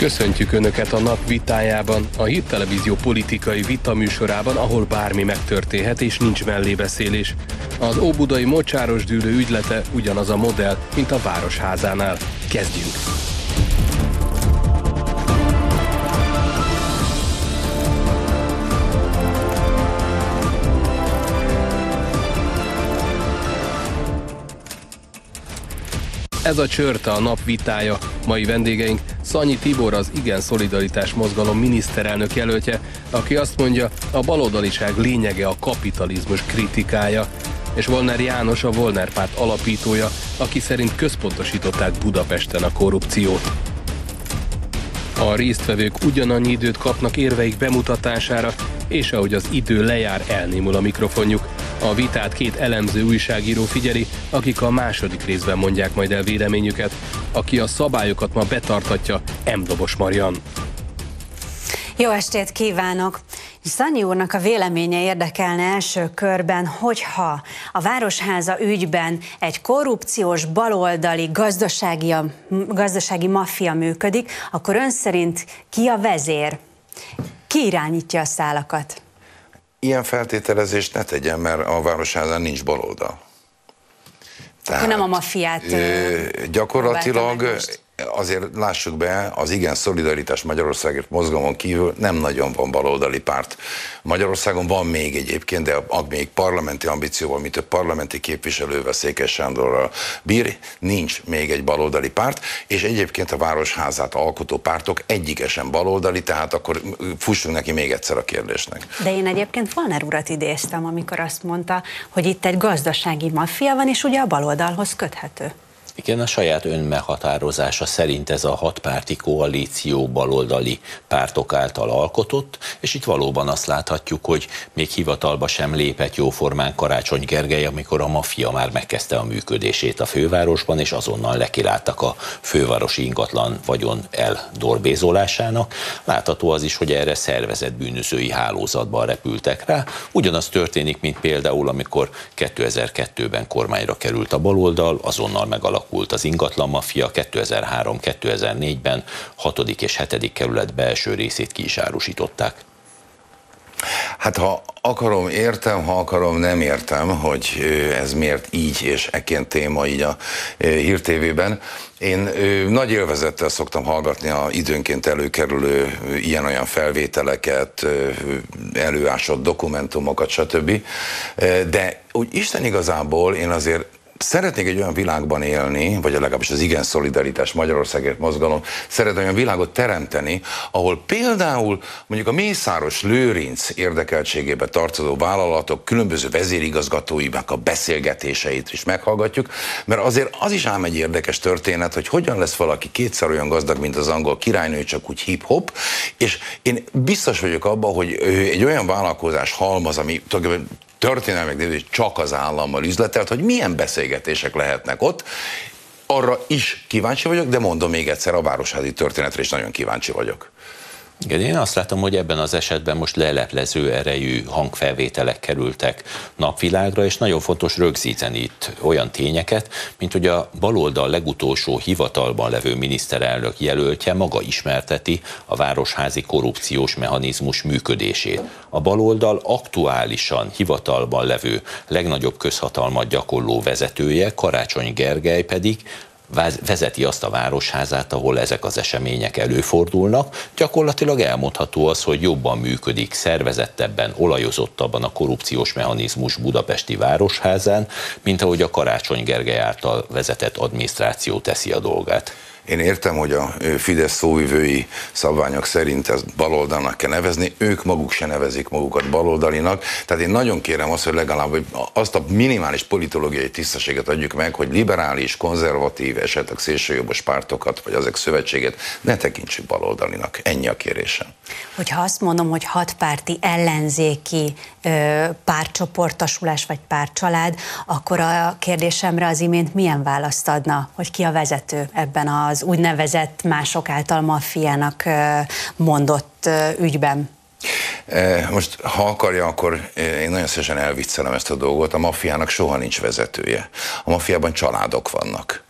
Köszöntjük Önöket a nap vitájában, a Hírtelevízió politikai vitaműsorában, ahol bármi megtörténhet és nincs mellébeszélés. Az óbudai mocsáros dűlő ügylete ugyanaz a modell, mint a Városházánál. Kezdjünk! Ez a csörte a nap vitája. Mai vendégeink Szanyi Tibor az Igen Szolidaritás Mozgalom miniszterelnök jelöltje, aki azt mondja, a baloldaliság lényege a kapitalizmus kritikája, és Volner János a Volner párt alapítója, aki szerint központosították Budapesten a korrupciót. A résztvevők ugyanannyi időt kapnak érveik bemutatására, és ahogy az idő lejár, elnémul a mikrofonjuk. A vitát két elemző újságíró figyeli, akik a második részben mondják majd el véleményüket. Aki a szabályokat ma betartatja, M. Dobos Marian. Jó estét kívánok! Szanyi úrnak a véleménye érdekelne első körben, hogyha a Városháza ügyben egy korrupciós, baloldali, gazdasági, gazdasági maffia működik, akkor ön szerint ki a vezér? Ki irányítja a szálakat? Ilyen feltételezést ne tegyen, mert a Városházán nincs baloldal. Tehát, nem a maffiát. Gyakorlatilag azért lássuk be, az igen szolidaritás Magyarországért mozgalmon kívül nem nagyon van baloldali párt. Magyarországon van még egyébként, de még parlamenti ambícióval, mint a parlamenti képviselővel, Székes Sándorral bír, nincs még egy baloldali párt, és egyébként a Városházát alkotó pártok egyikesen baloldali, tehát akkor fussunk neki még egyszer a kérdésnek. De én egyébként Volner urat idéztem, amikor azt mondta, hogy itt egy gazdasági maffia van, és ugye a baloldalhoz köthető. Igen, a saját önmeghatározása szerint ez a hatpárti koalíció baloldali pártok által alkotott, és itt valóban azt láthatjuk, hogy még hivatalba sem lépett jóformán Karácsony Gergely, amikor a maffia már megkezdte a működését a fővárosban, és azonnal lekiláltak a fővárosi ingatlan vagyon eldorbézolásának. Látható az is, hogy erre szervezett bűnözői hálózatban repültek rá. Ugyanaz történik, mint például, amikor 2002-ben kormányra került a baloldal, azonnal megalakult alakult az ingatlan mafia 2003-2004-ben 6. és 7. kerület belső részét ki is árusították. Hát ha akarom, értem, ha akarom, nem értem, hogy ez miért így és ekként téma így a Hír TV-ben. Én nagy élvezettel szoktam hallgatni a időnként előkerülő ilyen-olyan felvételeket, előásott dokumentumokat, stb. De úgy Isten igazából én azért szeretnék egy olyan világban élni, vagy legalábbis az Igen Szolidaritás Magyarországért mozgalom szeret olyan világot teremteni, ahol például mondjuk a Mészáros Lőrinc érdekeltségébe tartozó vállalatok különböző vezérigazgatóinak a beszélgetéseit is meghallgatjuk, mert azért az is ám egy érdekes történet, hogy hogyan lesz valaki kétszer olyan gazdag, mint az angol királynő, csak úgy hip-hop, és én biztos vagyok abban, hogy egy olyan vállalkozás halmaz, ami történelmek hogy csak az állammal üzletelt, hogy milyen beszélgetések lehetnek ott. Arra is kíváncsi vagyok, de mondom még egyszer, a városházi történetre is nagyon kíváncsi vagyok. Igen, én azt látom, hogy ebben az esetben most leleplező erejű hangfelvételek kerültek napvilágra, és nagyon fontos rögzíteni itt olyan tényeket, mint hogy a baloldal legutolsó hivatalban levő miniszterelnök jelöltje maga ismerteti a városházi korrupciós mechanizmus működését. A baloldal aktuálisan hivatalban levő legnagyobb közhatalmat gyakorló vezetője, Karácsony Gergely pedig vezeti azt a városházát, ahol ezek az események előfordulnak. Gyakorlatilag elmondható az, hogy jobban működik, szervezettebben, olajozottabban a korrupciós mechanizmus Budapesti Városházán, mint ahogy a Karácsony Gergely által vezetett adminisztráció teszi a dolgát. Én értem, hogy a Fidesz szóvivői szabványok szerint ezt baloldalnak kell nevezni, ők maguk se nevezik magukat baloldalinak, tehát én nagyon kérem azt, hogy legalább azt a minimális politológiai tisztességet adjuk meg, hogy liberális, konzervatív, esetleg szélsőjobbos pártokat, vagy azok szövetséget ne tekintsük baloldalinak. Ennyi a kérésem. Hogyha azt mondom, hogy hatpárti ellenzéki párcsoportosulás vagy párcsalád, akkor a kérdésemre az imént milyen választ adna, hogy ki a vezető ebben az úgynevezett mások által maffiának mondott ügyben? Most, ha akarja, akkor én nagyon szívesen elviccelem ezt a dolgot. A maffiának soha nincs vezetője. A maffiában családok vannak.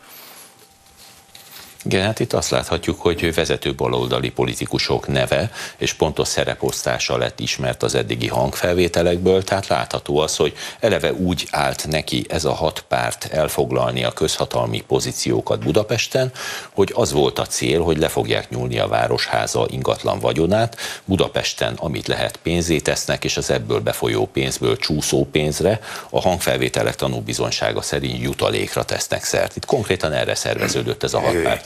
Igen, hát itt azt láthatjuk, hogy vezető baloldali politikusok neve és pontos szereposztása lett ismert az eddigi hangfelvételekből, tehát látható az, hogy eleve úgy állt neki ez a hat párt elfoglalni a közhatalmi pozíciókat Budapesten, hogy az volt a cél, hogy le fogják nyúlni a városháza ingatlan vagyonát, Budapesten, amit lehet pénzé tesznek, és az ebből befolyó pénzből csúszó pénzre a hangfelvételek tanúbizonsága szerint jutalékra tesznek szert. Itt konkrétan erre szerveződött ez a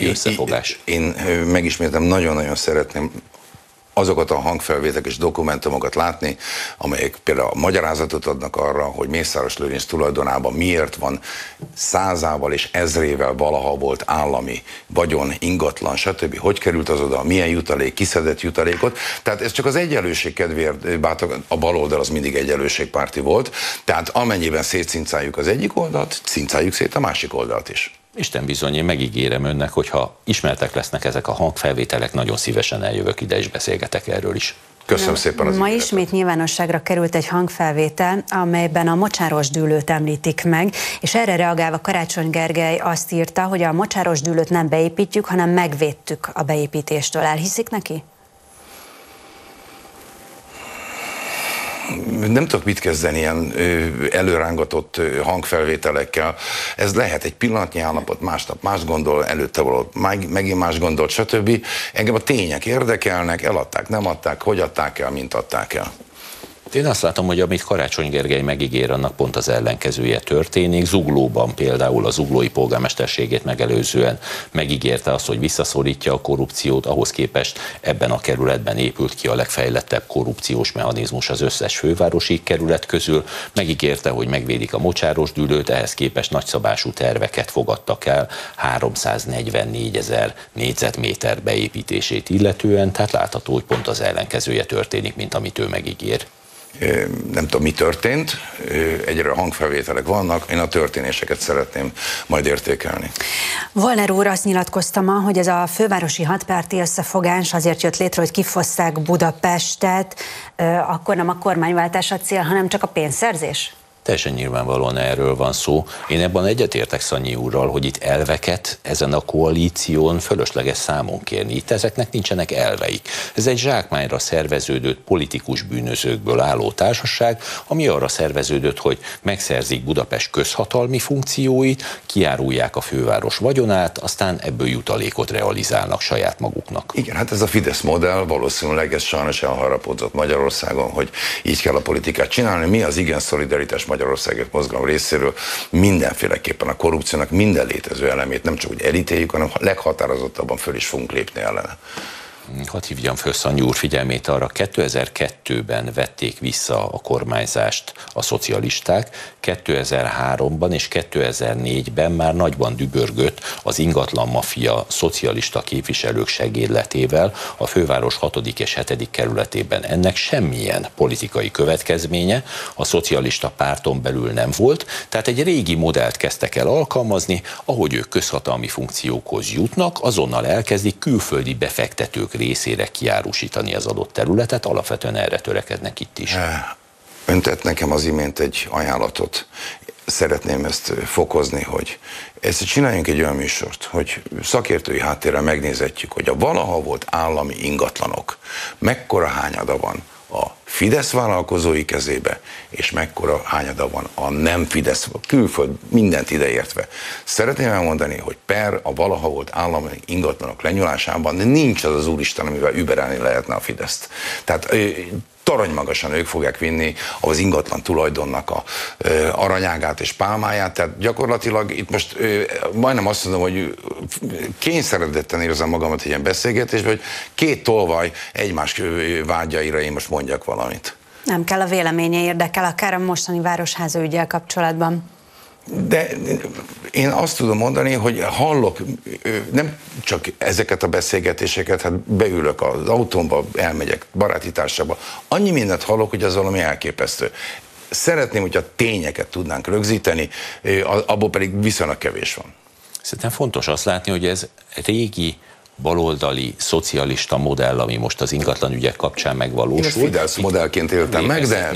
hatpárti összefogás. Én, én megismétem, nagyon-nagyon szeretném azokat a hangfelvétek és dokumentumokat látni, amelyek például a magyarázatot adnak arra, hogy Mészáros Lőrinc tulajdonában miért van százával és ezrével valaha volt állami vagyon, ingatlan, stb. Hogy került az oda, milyen jutalék, kiszedett jutalékot. Tehát ez csak az egyenlőség kedvéért, bátor, a baloldal az mindig egyenlőségpárti volt, tehát amennyiben szétszincáljuk az egyik oldalt, cincáljuk szét a másik oldalt is. Isten bizony, én megígérem önnek, hogy ha ismertek lesznek ezek a hangfelvételek, nagyon szívesen eljövök ide és beszélgetek erről is. Köszönöm szépen az Ma ígéretet. ismét nyilvánosságra került egy hangfelvétel, amelyben a mocsáros dűlőt említik meg, és erre reagálva Karácsony Gergely azt írta, hogy a mocsáros dűlőt nem beépítjük, hanem megvédtük a beépítéstől. Elhiszik neki? Nem tudok mit kezdeni ilyen előrángatott hangfelvételekkel. Ez lehet egy pillanatnyi állapot, másnap más gondol, előtte való megint más gondol, stb. Engem a tények érdekelnek, eladták, nem adták, hogy adták el, mint adták el. Én azt látom, hogy amit Karácsony Gergely megígér, annak pont az ellenkezője történik. Zuglóban például az zuglói polgármesterségét megelőzően megígérte azt, hogy visszaszorítja a korrupciót, ahhoz képest ebben a kerületben épült ki a legfejlettebb korrupciós mechanizmus az összes fővárosi kerület közül. Megígérte, hogy megvédik a mocsáros dűlőt, ehhez képest nagyszabású terveket fogadtak el 344 ezer négyzetméter beépítését illetően, tehát látható, hogy pont az ellenkezője történik, mint amit ő megígér nem tudom, mi történt, egyre hangfelvételek vannak, én a történéseket szeretném majd értékelni. Volner úr azt nyilatkozta ma, hogy ez a fővárosi hatpárti összefogás azért jött létre, hogy kifosszák Budapestet, akkor nem a kormányváltás a cél, hanem csak a pénzszerzés? Teljesen nyilvánvalóan erről van szó. Én ebben egyetértek Szanyi úrral, hogy itt elveket ezen a koalíción fölösleges számon kérni. Itt ezeknek nincsenek elveik. Ez egy zsákmányra szerveződött politikus bűnözőkből álló társaság, ami arra szerveződött, hogy megszerzik Budapest közhatalmi funkcióit, kiárulják a főváros vagyonát, aztán ebből jutalékot realizálnak saját maguknak. Igen, hát ez a Fidesz modell valószínűleg ez sajnos elharapódzott Magyarországon, hogy így kell a politikát csinálni. Mi az igen szolidaritás Magyarországért mozgalom részéről mindenféleképpen a korrupciónak minden létező elemét nem csak úgy elítéljük, hanem leghatározottabban föl is fogunk lépni ellene. Hadd hívjam föl úr figyelmét arra, 2002-ben vették vissza a kormányzást a szocialisták, 2003-ban és 2004-ben már nagyban dübörgött az ingatlan mafia szocialista képviselők segédletével a főváros 6. és 7. kerületében. Ennek semmilyen politikai következménye a szocialista párton belül nem volt, tehát egy régi modellt kezdtek el alkalmazni, ahogy ők közhatalmi funkciókhoz jutnak, azonnal elkezdik külföldi befektetők részére kiárusítani az adott területet, alapvetően erre törekednek itt is. Öntett nekem az imént egy ajánlatot. Szeretném ezt fokozni, hogy ezt csináljunk egy olyan műsort, hogy szakértői háttérrel megnézetjük, hogy a valaha volt állami ingatlanok, mekkora hányada van a Fidesz vállalkozói kezébe, és mekkora hányada van a nem Fidesz, a külföld, mindent ideértve. Szeretném elmondani, hogy per a valaha volt állami ingatlanok lenyúlásában nincs az az úristen, amivel überelni lehetne a Fideszt. Tehát torony magasan ők fogják vinni az ingatlan tulajdonnak a aranyágát és pálmáját, tehát gyakorlatilag itt most majdnem azt mondom, hogy kényszeredetten érzem magamat egy ilyen beszélgetésben, hogy két tolvaj egymás vágyaira én most mondjak valamit. Nem kell a véleménye érdekel, akár a mostani városháza ügyel kapcsolatban. De én azt tudom mondani, hogy hallok nem csak ezeket a beszélgetéseket, hát beülök az autómba, elmegyek baráti társába, annyi mindent hallok, hogy az valami elképesztő. Szeretném, hogyha tényeket tudnánk rögzíteni, abból pedig viszonylag kevés van. Szerintem fontos azt látni, hogy ez régi baloldali, szocialista modell, ami most az ingatlan ügyek kapcsán megvalósul. Én Fidesz modellként éltem meg, de...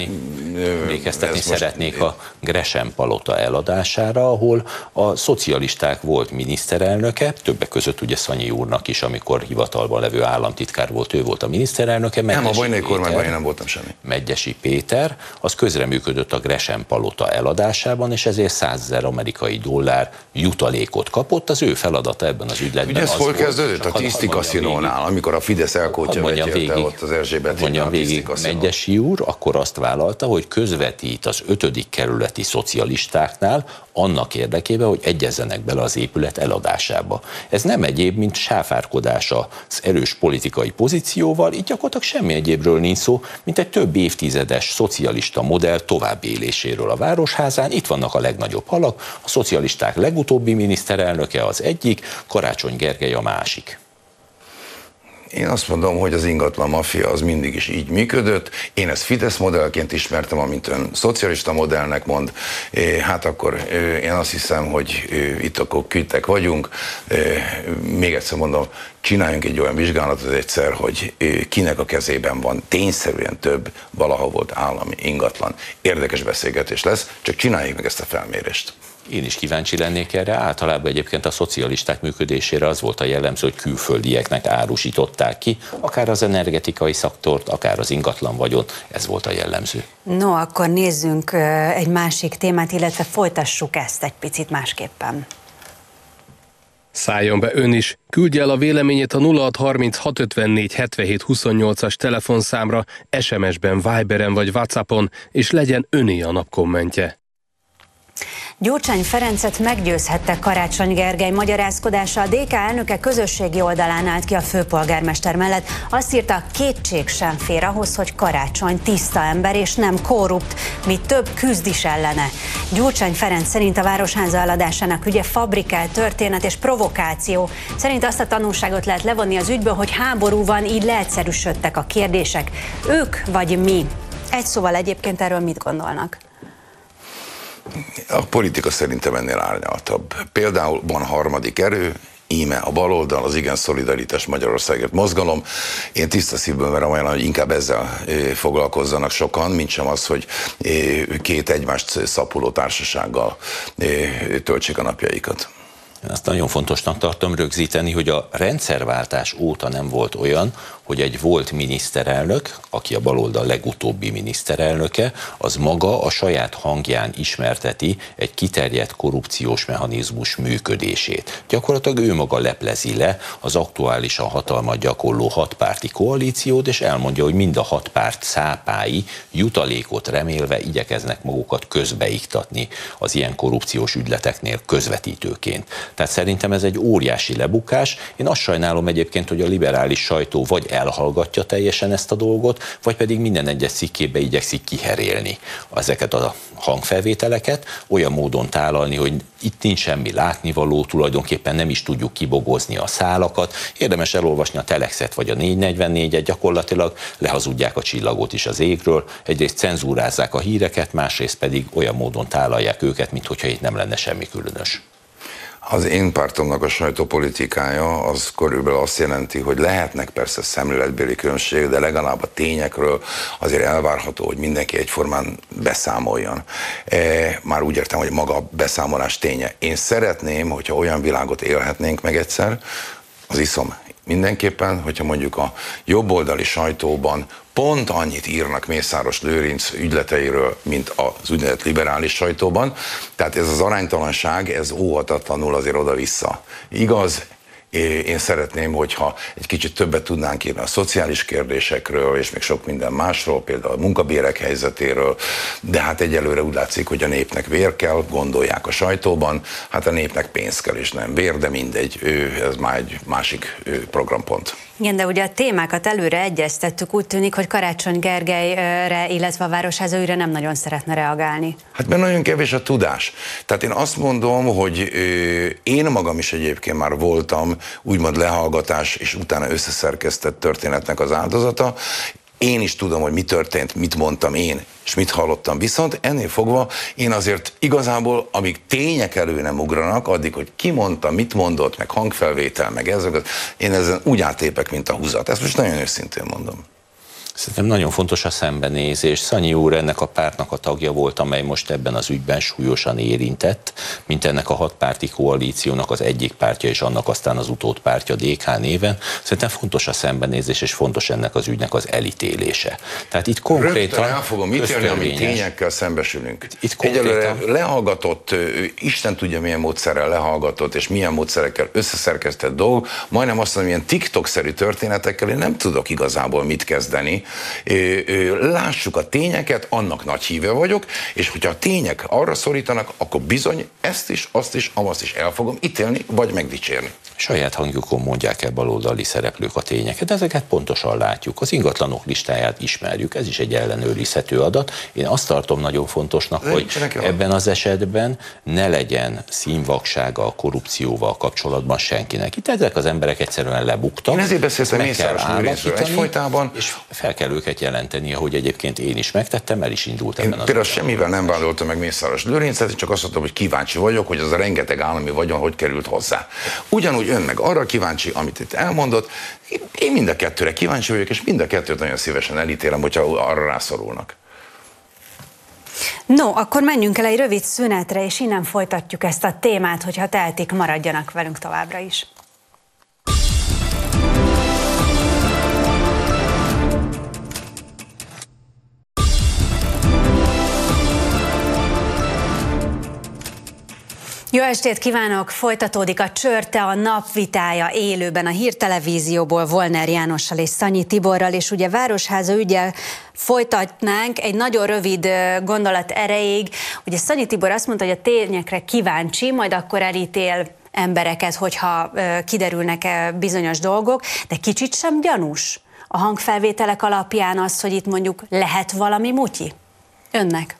Emlékeztetni szeretnék a Gresham palota eladására, ahol a szocialisták volt miniszterelnöke, többek között ugye Szanyi úrnak is, amikor hivatalban levő államtitkár volt, ő volt a miniszterelnöke. Megyesi nem, a Bajnai kormányban én nem voltam semmi. Megyesi Péter, az közreműködött a Gresham palota eladásában, és ezért 100 ezer amerikai dollár jutalékot kapott. Az ő feladata ebben az ügyletben Ugye ez hol kezdődött? A Tiszti Kaszinónál, amikor a Fidesz elkótja végig, ott az Erzsébet mondjam végig, Megyesi úr akkor azt vállalta, hogy közvetít az ötödik kerületi szocialistáknál annak érdekében, hogy egyezzenek bele az épület eladásába. Ez nem egyéb, mint sáfárkodás az erős politikai pozícióval, így gyakorlatilag semmi egyébről nincs szó, mint egy több évtizedes szocialista modell továbbéléséről a Városházán. Itt vannak a legnagyobb halak, a szocialisták legutóbbi miniszterelnöke az egyik, Karácsony Gergely a másik. Én azt mondom, hogy az ingatlan mafia az mindig is így működött. Én ezt Fidesz modellként ismertem, amint ön szocialista modellnek mond. Hát akkor én azt hiszem, hogy itt akkor küldtek vagyunk. Még egyszer mondom, csináljunk egy olyan vizsgálatot egyszer, hogy kinek a kezében van tényszerűen több valaha volt állami ingatlan. Érdekes beszélgetés lesz, csak csináljuk meg ezt a felmérést. Én is kíváncsi lennék erre. Általában egyébként a szocialisták működésére az volt a jellemző, hogy külföldieknek árusították ki, akár az energetikai szaktort, akár az ingatlan vagyon, ez volt a jellemző. No, akkor nézzünk egy másik témát, illetve folytassuk ezt egy picit másképpen. Szálljon be ön is, küldje el a véleményét a 0630 as telefonszámra, SMS-ben, Viberen vagy Whatsappon, és legyen öné a nap kommentje. Gyurcsány Ferencet meggyőzhette Karácsony Gergely magyarázkodása. A DK elnöke közösségi oldalán állt ki a főpolgármester mellett. Azt írta, kétség sem fér ahhoz, hogy Karácsony tiszta ember és nem korrupt, mi több küzd is ellene. Gyurcsány Ferenc szerint a városháza eladásának ügye fabrikált történet és provokáció. Szerint azt a tanulságot lehet levonni az ügyből, hogy háború van, így leegyszerűsödtek a kérdések. Ők vagy mi? Egy szóval egyébként erről mit gondolnak? A politika szerintem ennél árnyaltabb. Például van harmadik erő, íme a baloldal, az igen szolidaritás Magyarországért mozgalom. Én tiszta szívből merem olyan, hogy inkább ezzel foglalkozzanak sokan, mint sem az, hogy két egymást szapuló társasággal töltsék a napjaikat. Azt nagyon fontosnak tartom rögzíteni, hogy a rendszerváltás óta nem volt olyan, hogy egy volt miniszterelnök, aki a baloldal legutóbbi miniszterelnöke, az maga a saját hangján ismerteti egy kiterjedt korrupciós mechanizmus működését. Gyakorlatilag ő maga leplezi le az aktuálisan hatalmat gyakorló hatpárti koalíciót, és elmondja, hogy mind a hat párt szápái jutalékot remélve igyekeznek magukat közbeiktatni az ilyen korrupciós ügyleteknél közvetítőként. Tehát szerintem ez egy óriási lebukás. Én azt sajnálom egyébként, hogy a liberális sajtó vagy elhallgatja teljesen ezt a dolgot, vagy pedig minden egyes cikkébe igyekszik kiherélni ezeket a hangfelvételeket, olyan módon tálalni, hogy itt nincs semmi látnivaló, tulajdonképpen nem is tudjuk kibogozni a szálakat. Érdemes elolvasni a Telexet vagy a 444-et, gyakorlatilag lehazudják a csillagot is az égről, egyrészt cenzúrázzák a híreket, másrészt pedig olyan módon tálalják őket, mintha itt nem lenne semmi különös. Az én pártomnak a sajtópolitikája az körülbelül azt jelenti, hogy lehetnek persze szemléletbéli különbség, de legalább a tényekről azért elvárható, hogy mindenki egyformán beszámoljon. E, már úgy értem, hogy maga a beszámolás ténye. Én szeretném, hogyha olyan világot élhetnénk meg egyszer, az iszom mindenképpen, hogyha mondjuk a jobboldali sajtóban pont annyit írnak Mészáros Lőrinc ügyleteiről, mint az úgynevezett liberális sajtóban. Tehát ez az aránytalanság, ez óhatatlanul azért oda-vissza. Igaz, én szeretném, hogyha egy kicsit többet tudnánk írni a szociális kérdésekről, és még sok minden másról, például a munkabérek helyzetéről, de hát egyelőre úgy látszik, hogy a népnek vér kell, gondolják a sajtóban, hát a népnek pénz kell, és nem vér, de mindegy, ez már egy másik programpont. Igen, de ugye a témákat előre egyeztettük, úgy tűnik, hogy Karácsony Gergelyre, illetve a Városháza őre nem nagyon szeretne reagálni. Hát mert nagyon kevés a tudás. Tehát én azt mondom, hogy én magam is egyébként már voltam úgymond lehallgatás és utána összeszerkesztett történetnek az áldozata. Én is tudom, hogy mi történt, mit mondtam én, és mit hallottam. Viszont ennél fogva én azért igazából, amíg tények elő nem ugranak, addig, hogy ki mondta, mit mondott, meg hangfelvétel, meg ezeket, én ezen úgy átépek, mint a húzat. Ezt most nagyon őszintén mondom. Szerintem nagyon fontos a szembenézés. Szanyi úr ennek a pártnak a tagja volt, amely most ebben az ügyben súlyosan érintett, mint ennek a hatpárti koalíciónak az egyik pártja, és annak aztán az utódpártya DK néven. Szerintem fontos a szembenézés, és fontos ennek az ügynek az elítélése. Tehát itt konkrétan... Rögtön el fogom ítélni, ami tényekkel szembesülünk. Itt konkrétan... Egyelőre lehallgatott, Isten tudja milyen módszerrel lehallgatott, és milyen módszerekkel összeszerkesztett dolgok, majdnem azt mondom, ilyen TikTok-szerű történetekkel én nem tudok igazából mit kezdeni, lássuk a tényeket, annak nagy híve vagyok, és hogyha a tények arra szorítanak, akkor bizony ezt is, azt is, amazt is el fogom ítélni, vagy megdicsérni. Saját hangjukon mondják el baloldali szereplők a tényeket, ezeket pontosan látjuk. Az ingatlanok listáját ismerjük, ez is egy ellenőrizhető adat. Én azt tartom nagyon fontosnak, De hogy ebben az esetben ne legyen színvaksága a korrupcióval kapcsolatban senkinek. Itt ezek az emberek egyszerűen lebuktak. Én ezért beszéltem Mészáros egyfolytában. És fel kell őket jelenteni, ahogy egyébként én is megtettem, el is indult ebben én az Például az semmivel nem vádoltam meg Mészáros Lőrincet, csak azt mondtam, hogy kíváncsi vagyok, hogy az a rengeteg állami vagyon hogy került hozzá. Ugyanúgy ön meg arra kíváncsi, amit itt elmondott, én mind a kettőre kíváncsi vagyok, és mind a kettőt nagyon szívesen elítélem, hogyha arra rászorulnak. No, akkor menjünk el egy rövid szünetre, és innen folytatjuk ezt a témát, hogyha tehetik, maradjanak velünk továbbra is. Jó estét kívánok! Folytatódik a Csörte, a napvitája élőben a hírtelevízióból Volner Jánossal és Szanyi Tiborral, és ugye Városháza ügyel folytatnánk egy nagyon rövid gondolat erejéig. Ugye Szanyi Tibor azt mondta, hogy a tényekre kíváncsi, majd akkor elítél embereket, hogyha kiderülnek bizonyos dolgok, de kicsit sem gyanús a hangfelvételek alapján az, hogy itt mondjuk lehet valami mutyi? Önnek?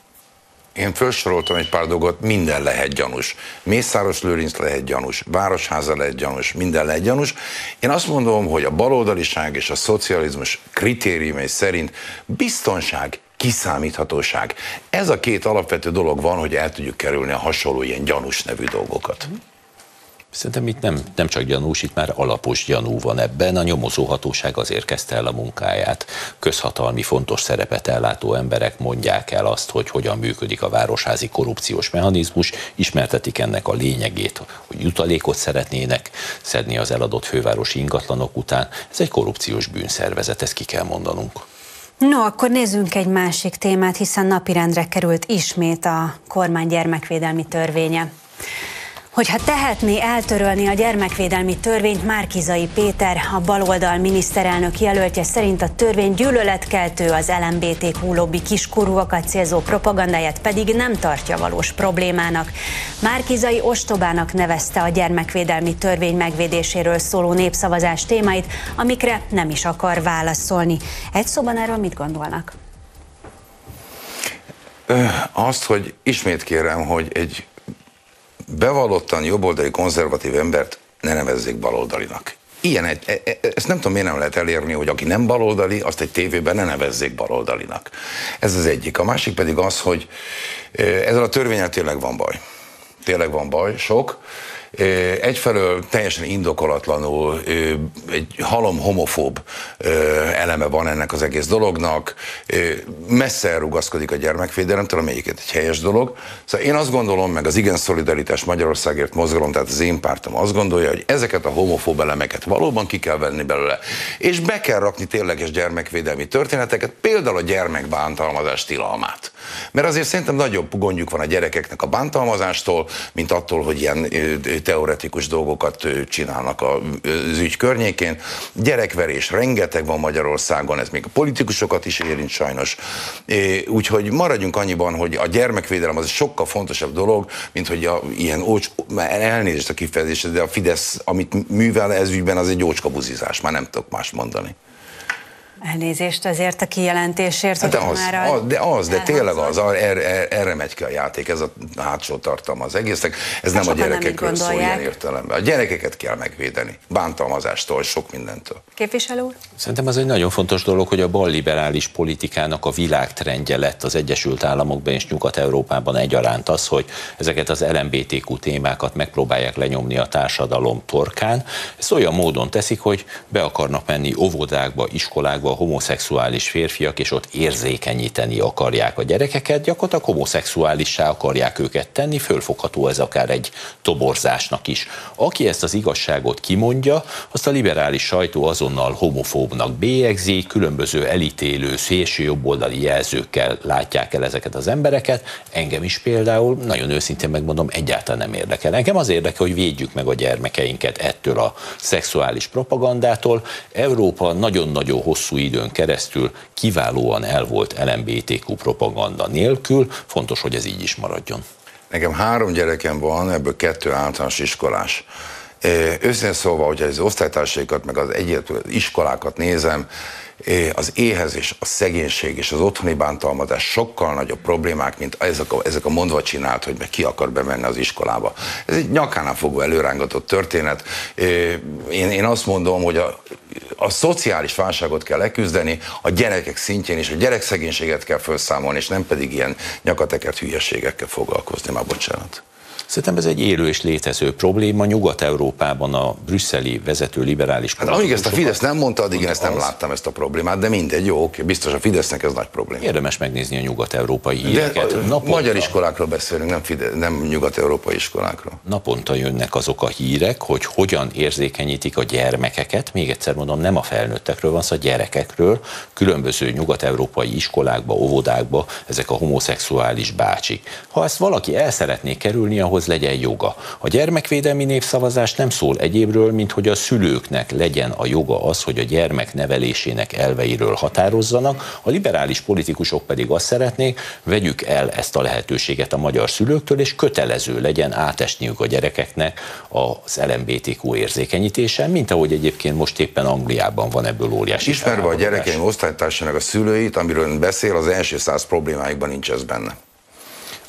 Én felsoroltam egy pár dolgot, minden lehet gyanús. Mészáros Lőrinc lehet gyanús, Városháza lehet gyanús, minden lehet gyanús. Én azt mondom, hogy a baloldaliság és a szocializmus kritériumai szerint biztonság, kiszámíthatóság. Ez a két alapvető dolog van, hogy el tudjuk kerülni a hasonló ilyen gyanús nevű dolgokat. Szerintem itt nem, nem csak gyanús, itt már alapos gyanú van ebben. A nyomozóhatóság azért kezdte el a munkáját. Közhatalmi fontos szerepet ellátó emberek mondják el azt, hogy hogyan működik a városházi korrupciós mechanizmus, ismertetik ennek a lényegét, hogy jutalékot szeretnének szedni az eladott fővárosi ingatlanok után. Ez egy korrupciós bűnszervezet, ezt ki kell mondanunk. No, akkor nézzünk egy másik témát, hiszen napirendre került ismét a kormány gyermekvédelmi törvénye. Hogyha tehetné eltörölni a gyermekvédelmi törvényt, Márkizai Péter, a baloldal miniszterelnök jelöltje szerint a törvény gyűlöletkeltő az LMBTQ lobby kiskorúakat célzó propagandáját pedig nem tartja valós problémának. Márkizai ostobának nevezte a gyermekvédelmi törvény megvédéséről szóló népszavazás témáit, amikre nem is akar válaszolni. Egy szóban erről mit gondolnak? Azt, hogy ismét kérem, hogy egy bevallottan jobboldali konzervatív embert ne nevezzék baloldalinak. Ilyen, egy, e, e, ezt nem tudom, miért nem lehet elérni, hogy aki nem baloldali, azt egy tévében ne nevezzék baloldalinak. Ez az egyik. A másik pedig az, hogy e, ezzel a törvényel tényleg van baj. Tényleg van baj, sok. Egyfelől teljesen indokolatlanul egy halom homofób eleme van ennek az egész dolognak, messze elrugaszkodik a gyermekvédelemtől, amelyiket egy helyes dolog. Szóval én azt gondolom, meg az Igen Szolidaritás Magyarországért mozgalom, tehát az én pártom azt gondolja, hogy ezeket a homofób elemeket valóban ki kell venni belőle, és be kell rakni tényleges gyermekvédelmi történeteket, például a gyermekbántalmazás tilalmát. Mert azért szerintem nagyobb gondjuk van a gyerekeknek a bántalmazástól, mint attól, hogy ilyen teoretikus dolgokat csinálnak az ügy környékén. Gyerekverés rengeteg van Magyarországon, ez még a politikusokat is érint sajnos. Úgyhogy maradjunk annyiban, hogy a gyermekvédelem az sokkal fontosabb dolog, mint hogy a, ilyen ócs, elnézést a kifejezés, de a Fidesz, amit művel ez ügyben, az egy ócskabuzizás, már nem tudok más mondani. Elnézést azért a kijelentésért, hát de az, már az, de az, de tényleg az, erre, erre megy ki a játék, ez a hátsó tartalma az egésznek, ez hát nem a gyerekekről szól ilyen értelemben. A gyerekeket kell megvédeni, bántalmazástól, sok mindentől. Képviselő úr? Szerintem az egy nagyon fontos dolog, hogy a balliberális politikának a világtrendje lett az Egyesült Államokban és Nyugat-Európában egyaránt az, hogy ezeket az LMBTQ témákat megpróbálják lenyomni a társadalom torkán. Ezt olyan módon teszik, hogy be akarnak menni óvodákba, iskolákba, a homoszexuális férfiak, és ott érzékenyíteni akarják a gyerekeket, gyakorlatilag homoszexuálissá akarják őket tenni, fölfogható ez akár egy toborzásnak is. Aki ezt az igazságot kimondja, azt a liberális sajtó azonnal homofóbnak bélyegzi, különböző elítélő, szélsőjobboldali jelzőkkel látják el ezeket az embereket. Engem is például, nagyon őszintén megmondom, egyáltalán nem érdekel. Engem az érdekel, hogy védjük meg a gyermekeinket ettől a szexuális propagandától. Európa nagyon-nagyon hosszú időn keresztül kiválóan el volt LMBTQ propaganda nélkül, fontos, hogy ez így is maradjon. Nekem három gyerekem van, ebből kettő általános iskolás. Őszintén szólva, hogyha az osztálytársaikat, meg az egyet iskolákat nézem, az éhezés, a szegénység és az otthoni bántalmazás sokkal nagyobb problémák, mint ezek a, ezek a mondva csinált, hogy meg ki akar bemenni az iskolába. Ez egy nyakánál fogva előrángatott történet. Én, én azt mondom, hogy a, a szociális válságot kell leküzdeni, a gyerekek szintjén is, a gyerekszegénységet kell felszámolni, és nem pedig ilyen nyakatekert hülyeségekkel foglalkozni, már bocsánat. Szerintem ez egy élő és létező probléma. Nyugat-Európában a brüsszeli vezető liberális Hát amíg ezt a Fidesz nem mondta, addig én ezt nem az... láttam ezt a problémát, de mindegy, jó, oké, biztos a Fidesznek ez nagy probléma. Érdemes megnézni a nyugat-európai híreket. De Naponta... magyar iskolákról beszélünk, nem, Fide- nem nyugat-európai iskolákról. Naponta jönnek azok a hírek, hogy hogyan érzékenyítik a gyermekeket, még egyszer mondom, nem a felnőttekről van szó, a gyerekekről, különböző nyugat-európai iskolákba, óvodákba, ezek a homoszexuális bácsik. Ha ezt valaki el szeretné kerülni, ahhoz ahhoz legyen joga. A gyermekvédelmi népszavazás nem szól egyébről, mint hogy a szülőknek legyen a joga az, hogy a gyermek nevelésének elveiről határozzanak, a liberális politikusok pedig azt szeretnék, vegyük el ezt a lehetőséget a magyar szülőktől, és kötelező legyen átesniük a gyerekeknek az LMBTQ érzékenyítése, mint ahogy egyébként most éppen Angliában van ebből óriási. Ismerve a gyerekeim osztálytársának a szülőit, amiről ön beszél, az első száz problémáikban nincs ez benne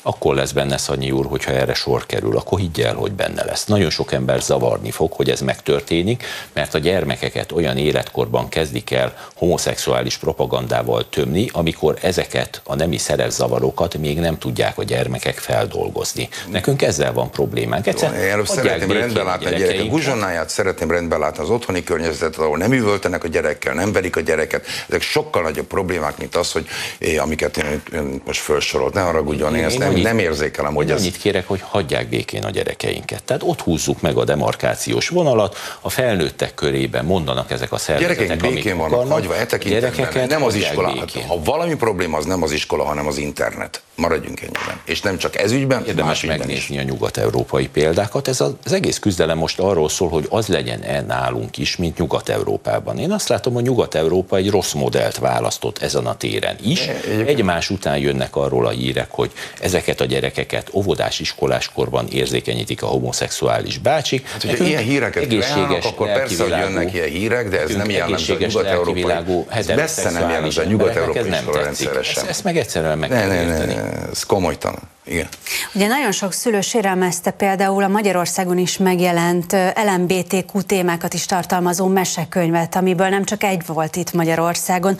akkor lesz benne Szanyi úr, hogyha erre sor kerül, akkor higgy el, hogy benne lesz. Nagyon sok ember zavarni fog, hogy ez megtörténik, mert a gyermekeket olyan életkorban kezdik el homoszexuális propagandával tömni, amikor ezeket a nemi szerepzavarokat még nem tudják a gyermekek feldolgozni. Nekünk ezzel van problémánk. Egyszer Jó, én szeretném rendben látni a gyerekek guzsonnáját, szeretném rendben látni az otthoni környezetet, ahol nem üvöltenek a gyerekkel, nem verik a gyereket. Ezek sokkal nagyobb problémák, mint az, hogy eh, amiket én, én most felsorolt. Ne haragudjon, én, én ezt nem annyit, nem érzékelem, hogy ez... Annyit kérek, hogy hagyják békén a gyerekeinket. Tehát ott húzzuk meg a demarkációs vonalat, a felnőttek körében mondanak ezek a szervezetek, Gyerekek békén vannak akarnak, hagyva, e tekintetben nem az iskola. Hát, ha valami probléma, az nem az iskola, hanem az internet. Maradjunk ennyiben. És nem csak ez ügyben, Érdemes más megnézni is. a nyugat-európai példákat. Ez az, az egész küzdelem most arról szól, hogy az legyen-e nálunk is, mint Nyugat-Európában. Én azt látom, hogy Nyugat-Európa egy rossz modellt választott ezen a téren is. Egymás után jönnek arról a hírek, hogy ezeket ezeket a gyerekeket óvodás, iskolás korban érzékenyítik a homoszexuális bácsik. Hát, hogyha ilyen híreket egészséges, akkor persze, hogy jönnek ilyen hírek, de ez nem jellemző a nyugat-európai. Ez messze nem jellemző a nyugat-európai rendszeresen. Ezt, ezt meg egyszerűen meg ne, ne, ne, ne, ez komolytalan. Igen. Ugye nagyon sok szülő sérelmezte például a Magyarországon is megjelent LMBTQ témákat is tartalmazó mesekönyvet, amiből nem csak egy volt itt Magyarországon.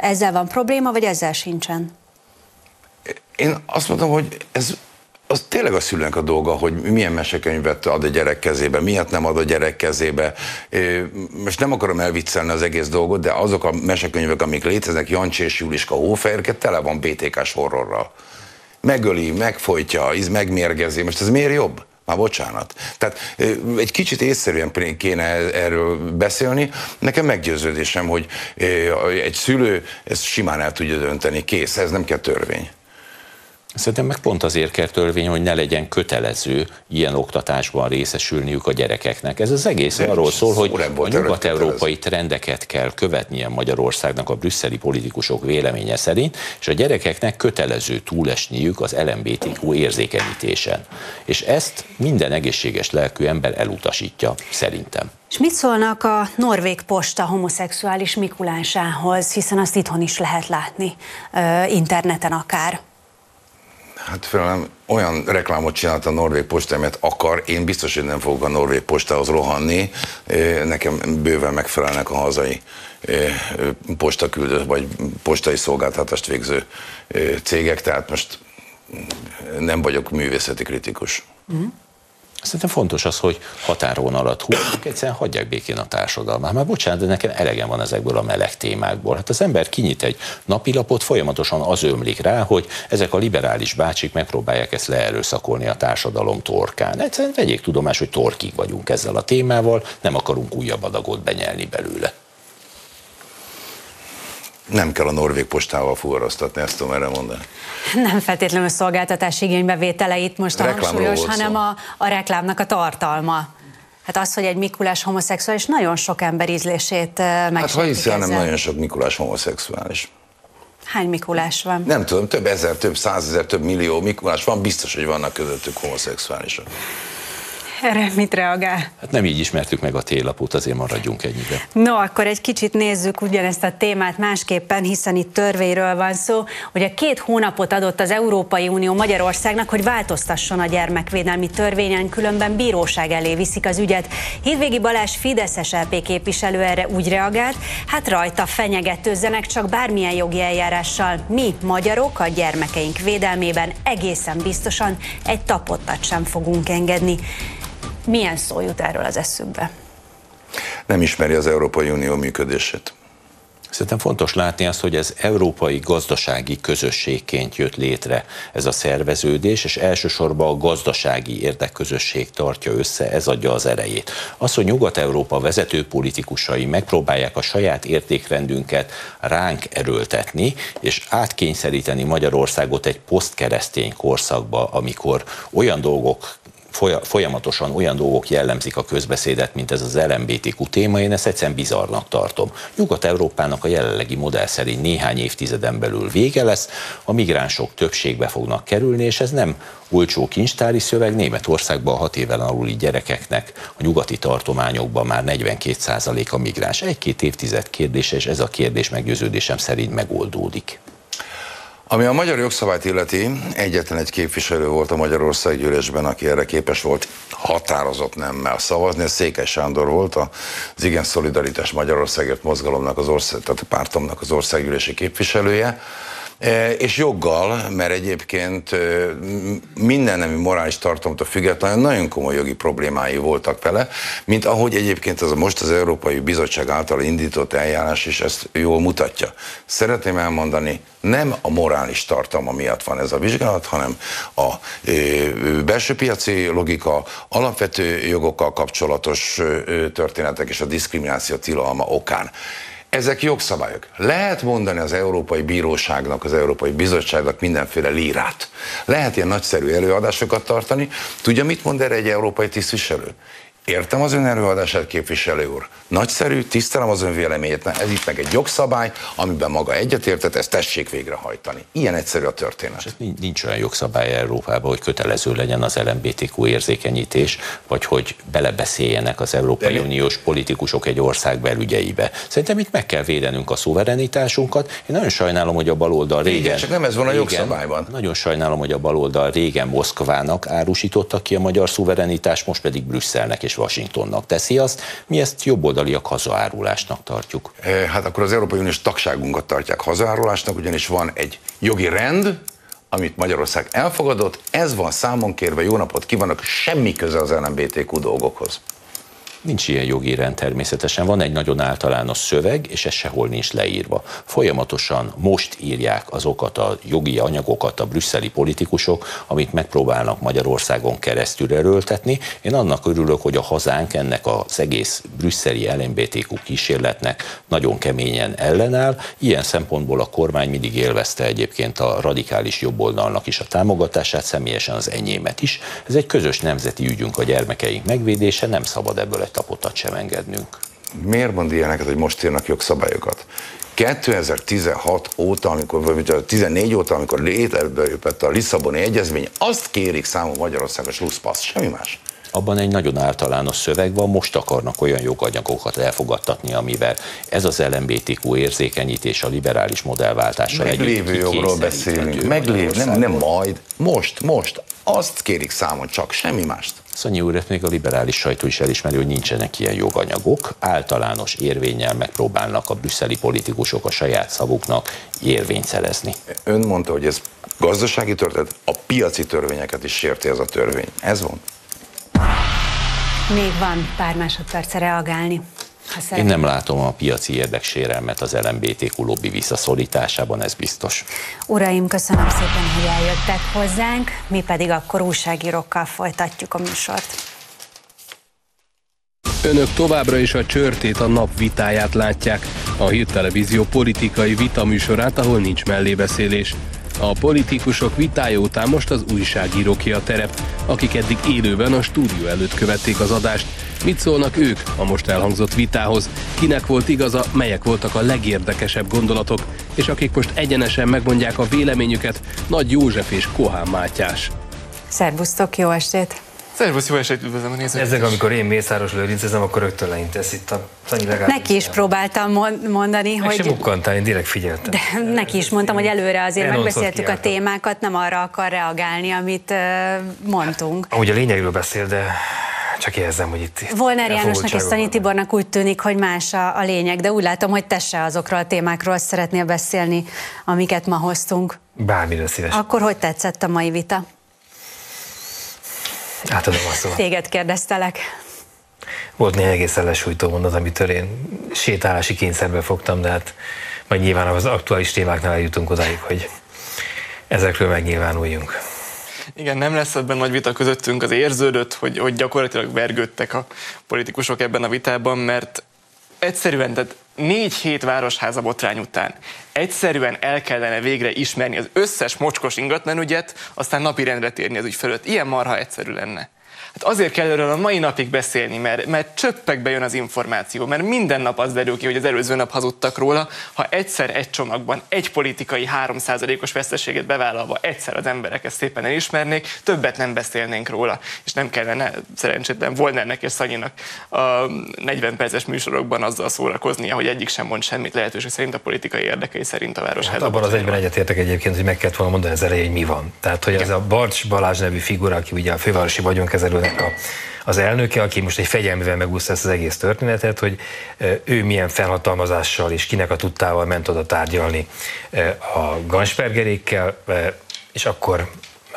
Ezzel van probléma, vagy ezzel sincsen? Én azt mondom, hogy ez az tényleg a szülőnek a dolga, hogy milyen mesekönyvet ad a gyerek kezébe, miért nem ad a gyerek kezébe. Most nem akarom elviccelni az egész dolgot, de azok a mesekönyvek, amik léteznek, Jancsi és Juliska Hófehérke, tele van BTK-s horrorral. Megöli, megfojtja, íz megmérgezi. Most ez miért jobb? Már bocsánat. Tehát egy kicsit észszerűen kéne erről beszélni. Nekem meggyőződésem, hogy egy szülő ezt simán el tudja dönteni. Kész, ez nem kell törvény. Szerintem meg pont azért kell törvény, hogy ne legyen kötelező ilyen oktatásban részesülniük a gyerekeknek. Ez az egész De arról szól, hogy a nyugat-európai trendeket kell követnie Magyarországnak a brüsszeli politikusok véleménye szerint, és a gyerekeknek kötelező túlesniük az LMBTQ érzékenyítésen. És ezt minden egészséges lelkű ember elutasítja, szerintem. És mit szólnak a norvég posta homoszexuális Mikulásához, hiszen azt itthon is lehet látni, interneten akár? Hát felem olyan reklámot csinált a Norvég Posta, amit akar, én biztos, hogy nem fogok a Norvég Postához rohanni, nekem bőven megfelelnek a hazai postaküldő vagy postai szolgáltatást végző cégek, tehát most nem vagyok művészeti kritikus. Mm. Szerintem fontos az, hogy határon alatt húzunk, egyszerűen hagyják békén a társadalmát. Már bocsánat, de nekem elegem van ezekből a meleg témákból. Hát az ember kinyit egy napilapot, folyamatosan az ömlik rá, hogy ezek a liberális bácsik megpróbálják ezt leerőszakolni a társadalom torkán. Egyszerűen vegyék tudomás, hogy torkig vagyunk ezzel a témával, nem akarunk újabb adagot benyelni belőle nem kell a norvég postával fuvaroztatni, ezt tudom erre mondani. Nem feltétlenül a szolgáltatás igénybevétele itt most a hangsúlyos, hanem a, a reklámnak a tartalma. Hát az, hogy egy Mikulás homoszexuális nagyon sok ember ízlését meg. Hát ha hiszel, nem nagyon sok Mikulás homoszexuális. Hány Mikulás van? Nem tudom, több ezer, több százezer, több millió Mikulás van, biztos, hogy vannak közöttük homoszexuálisok. Erre mit reagál? Hát nem így ismertük meg a télapot, azért maradjunk ennyibe. No, akkor egy kicsit nézzük ugyanezt a témát másképpen, hiszen itt törvényről van szó. Ugye két hónapot adott az Európai Unió Magyarországnak, hogy változtasson a gyermekvédelmi törvényen, különben bíróság elé viszik az ügyet. Hídvégi Balázs Fideszes LP képviselő erre úgy reagált, hát rajta fenyegetőzzenek csak bármilyen jogi eljárással. Mi, magyarok, a gyermekeink védelmében egészen biztosan egy tapottat sem fogunk engedni. Milyen szó jut erről az eszükbe? Nem ismeri az Európai Unió működését. Szerintem fontos látni azt, hogy ez európai gazdasági közösségként jött létre ez a szerveződés, és elsősorban a gazdasági érdekközösség tartja össze, ez adja az erejét. Az, hogy Nyugat-Európa vezető politikusai megpróbálják a saját értékrendünket ránk erőltetni, és átkényszeríteni Magyarországot egy posztkeresztény korszakba, amikor olyan dolgok folyamatosan olyan dolgok jellemzik a közbeszédet, mint ez az LMBTQ téma, én ezt egyszerűen bizarnak tartom. Nyugat-Európának a jelenlegi modell szerint néhány évtizeden belül vége lesz, a migránsok többségbe fognak kerülni, és ez nem olcsó kincstári szöveg. Németországban a hat éven aluli gyerekeknek a nyugati tartományokban már 42% a migráns. Egy-két évtized kérdése, és ez a kérdés meggyőződésem szerint megoldódik. Ami a magyar jogszabályt illeti, egyetlen egy képviselő volt a Magyarország gyűlésben, aki erre képes volt határozott nemmel szavazni. Ez Székely Sándor volt, az Igen Szolidaritás Magyarországért mozgalomnak az ország, tehát a pártomnak az országgyűlési képviselője. E, és joggal, mert egyébként e, minden nemű morális tartalomtól függetlenül nagyon komoly jogi problémái voltak vele, mint ahogy egyébként az most az Európai Bizottság által indított eljárás is ezt jól mutatja. Szeretném elmondani, nem a morális tartalma miatt van ez a vizsgálat, hanem a e, belső piaci logika, alapvető jogokkal kapcsolatos történetek és a diszkrimináció tilalma okán. Ezek jogszabályok. Lehet mondani az Európai Bíróságnak, az Európai Bizottságnak mindenféle lírát. Lehet ilyen nagyszerű előadásokat tartani. Tudja, mit mond erre egy európai tisztviselő? Értem az ön előadását, képviselő úr. Nagyszerű, tisztelem az ön véleményét. Ez itt meg egy jogszabály, amiben maga egyetértett, ezt tessék végrehajtani. Ilyen egyszerű a történet. És nincs olyan jogszabály Európában, hogy kötelező legyen az LMBTQ érzékenyítés, vagy hogy belebeszéljenek az Európai De Uniós politikusok egy ország belügyeibe. Szerintem itt meg kell védenünk a szuverenitásunkat. Én nagyon sajnálom, hogy a baloldal régen... Igen, csak nem ez van a jogszabályban. nagyon sajnálom, hogy a baloldal régen Moszkvának árusította ki a magyar szuverenitást, most pedig Brüsszelnek és Washingtonnak teszi azt, mi ezt jobboldaliak hazaárulásnak tartjuk. Eh, hát akkor az Európai Uniós tagságunkat tartják hazaárulásnak, ugyanis van egy jogi rend, amit Magyarország elfogadott, ez van számon kérve, jó napot kívánok, semmi köze az LMBTQ dolgokhoz. Nincs ilyen jogi rend természetesen. Van egy nagyon általános szöveg, és ez sehol nincs leírva. Folyamatosan most írják azokat a jogi anyagokat a brüsszeli politikusok, amit megpróbálnak Magyarországon keresztül erőltetni. Én annak örülök, hogy a hazánk ennek az egész brüsszeli LMBTQ kísérletnek nagyon keményen ellenáll. Ilyen szempontból a kormány mindig élvezte egyébként a radikális jobboldalnak is a támogatását, személyesen az enyémet is. Ez egy közös nemzeti ügyünk a gyermekeink megvédése, nem szabad ebből tapotat sem engednünk. Miért mond ilyeneket, hogy most írnak jogszabályokat? 2016 óta, amikor, vagy 14 óta, amikor létezbe a Lisszaboni Egyezmény, azt kérik számon Magyarországos slusszpassz, semmi más abban egy nagyon általános szöveg van, most akarnak olyan joganyagokat elfogadtatni, amivel ez az LMBTQ érzékenyítés a liberális modellváltással Meglévő jogról beszélünk, meglévő, nem, nem majd, most, most, azt kérik számon csak, semmi mást. Szanyi úr, még a liberális sajtó is elismeri, hogy nincsenek ilyen joganyagok. Általános érvényel megpróbálnak a brüsszeli politikusok a saját szavuknak érvényt szerezni. Ön mondta, hogy ez gazdasági történet, a piaci törvényeket is sérti ez a törvény. Ez van? Még van pár másodperce reagálni. Én nem látom a piaci érdeksérelmet az LMBTQ lobby visszaszorításában, ez biztos. Uraim, köszönöm szépen, hogy eljöttek hozzánk, mi pedig akkor újságírókkal folytatjuk a műsort. Önök továbbra is a csörtét a nap vitáját látják, a hírtelevízió politikai vitaműsorát, ahol nincs mellébeszélés. A politikusok vitája után most az újságíróké a terep, akik eddig élőben a stúdió előtt követték az adást. Mit szólnak ők a most elhangzott vitához? Kinek volt igaza, melyek voltak a legérdekesebb gondolatok, és akik most egyenesen megmondják a véleményüket, Nagy József és Kohán Mátyás. Szervusztok, jó estét! Szervusz, jó esélyt üdvözlöm a nézőket. Ezek, amikor én Mészáros Lőrincezem, akkor rögtön leintesz itt a Sanyi Neki is próbáltam mondani, Meg hogy... sem mukkantál, én direkt figyeltem. De neki is mondtam, hogy előre azért én megbeszéltük a témákat, nem arra akar reagálni, amit mondtunk. Amúgy a lényegről beszél, de csak érzem, hogy itt... Volner Jánosnak és Szanyi Tibornak úgy tűnik, hogy más a, a lényeg, de úgy látom, hogy te se azokról a témákról szeretnél beszélni, amiket ma hoztunk. Bármire szíves. Akkor hogy tetszett a mai vita? Átadom a szót. Téged kérdeztelek. Volt néhány egészen lesújtó mondat, amitől én sétálási kényszerbe fogtam, de hát majd nyilván az aktuális témáknál eljutunk odáig, hogy ezekről megnyilvánuljunk. Igen, nem lesz ebben nagy vita közöttünk, az érződött, hogy, hogy gyakorlatilag vergődtek a politikusok ebben a vitában, mert egyszerűen, tehát négy hét városháza botrány után egyszerűen el kellene végre ismerni az összes mocskos ingatlanügyet, aztán napirendre térni az ügy fölött. Ilyen marha egyszerű lenne. Hát azért kell erről a mai napig beszélni, mert, mert csöppekbe jön az információ, mert minden nap az derül ki, hogy az előző nap hazudtak róla, ha egyszer egy csomagban egy politikai 3%-os veszteséget bevállalva egyszer az emberek ezt szépen elismernék, többet nem beszélnénk róla, és nem kellene szerencsétlen Volnernek és Szanyinak a 40 perces műsorokban azzal szórakoznia, hogy egyik sem mond semmit lehetőség szerint a politikai érdekei szerint a város. Hát abban az egyben egyetértek egyébként, hogy meg kellett volna mondani az elején, hogy mi van. Tehát, hogy Igen. ez a Barcs Balázs nevű figura, aki ugye a fővárosi vagyonkezelő a, az elnöke, aki most egy fegyelmivel megúszta ezt az egész történetet, hogy ő milyen felhatalmazással és kinek a tudtával ment oda tárgyalni a Ganspergerékkel, és akkor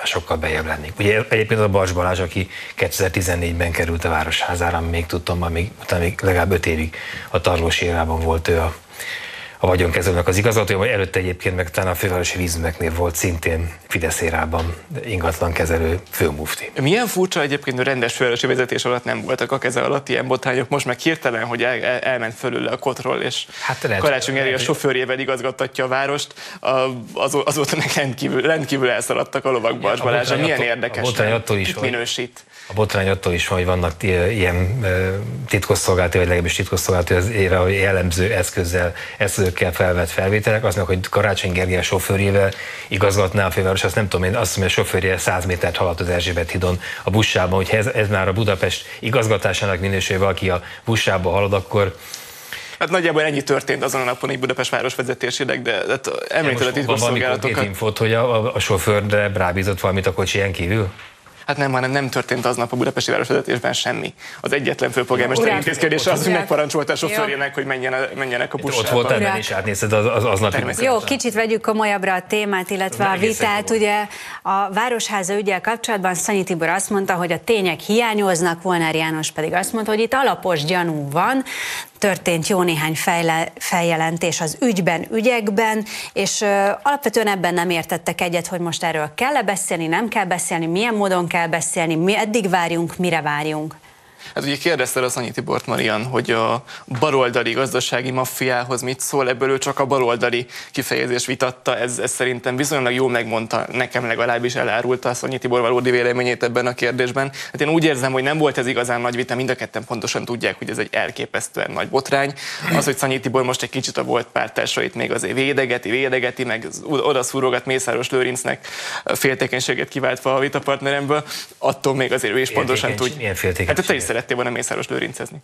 sokkal bejebb lennék. Ugye egyébként a Bars Balázs, aki 2014-ben került a Városházára, még tudtam, még, utána még legalább öt évig a Tarlós volt ő a a vagyonkezelőnek az igazgatója, előtte egyébként meg talán a fővárosi vízmeknél volt szintén Fidesz érában kezelő főmufti. Milyen furcsa egyébként a rendes fővárosi vezetés alatt nem voltak a keze alatt ilyen botrányok, most meg hirtelen, hogy el, el, elment fölül a kotról, és hát lehet, Karácsony Eri a sofőrjével igazgattatja a várost, az, azóta meg rendkívül, rendkívül elszaladtak a lovak Bars Balázsa. Milyen érdekes, a attól is, minősít. A botrány attól is hogy vannak ilyen titkosszolgálati, vagy legalábbis titkosszolgálati az hogy jellemző eszközzel, eszközökkel felvett felvételek, aznak, hogy Karácsony Gergely sofőrjével igazgatná a főváros, azt nem tudom, én azt mondom, hogy a sofőrje 100 métert haladt az Erzsébet hidon a buszában, hogy ez, ez már a Budapest igazgatásának minőség, valaki a buszába halad, akkor Hát nagyjából ennyi történt azon a napon egy Budapest város vezetésének, de hát említed a titkosszolgálatokat. Van infót, hogy a, a, a sofőrre rábízott valamit a kocsiján kívül? Hát nem, hanem nem történt aznap a budapesti városvezetésben semmi. Az egyetlen főpolgármester intézkedése az, hogy megparancsolta a sofőrjének, hogy menjenek, menjenek a buszába. Ott volt ebben is átnézted az, az, aznapi Jó, kicsit vegyük komolyabbra a témát, illetve a vitát. Ugye a Városháza ügyel kapcsolatban Szanyi Tibor azt mondta, hogy a tények hiányoznak, Volnár János pedig azt mondta, hogy itt alapos gyanú van, történt jó néhány fejle, feljelentés az ügyben, ügyekben, és ö, alapvetően ebben nem értettek egyet, hogy most erről kell-e beszélni, nem kell beszélni, milyen módon kell beszélni, mi eddig várjunk, mire várjunk. Hát ugye kérdezte a Szanyi Tibort Marian, hogy a baloldali gazdasági maffiához mit szól, ebből ő csak a baloldali kifejezés vitatta, ez, ez szerintem viszonylag jól megmondta, nekem legalábbis elárulta a Szanyi Tibor valódi véleményét ebben a kérdésben. Hát én úgy érzem, hogy nem volt ez igazán nagy vita, mind a ketten pontosan tudják, hogy ez egy elképesztően nagy botrány. Az, hogy Szanyi Tibor most egy kicsit a volt pártársait még azért védegeti, védegeti, meg odaszúrogat Mészáros Lőrincnek féltékenységet kiváltva a vitapartneremből, attól még azért ő is pontosan tudja. Milyen Hát te is szerettél volna Mészáros Lőrincezni.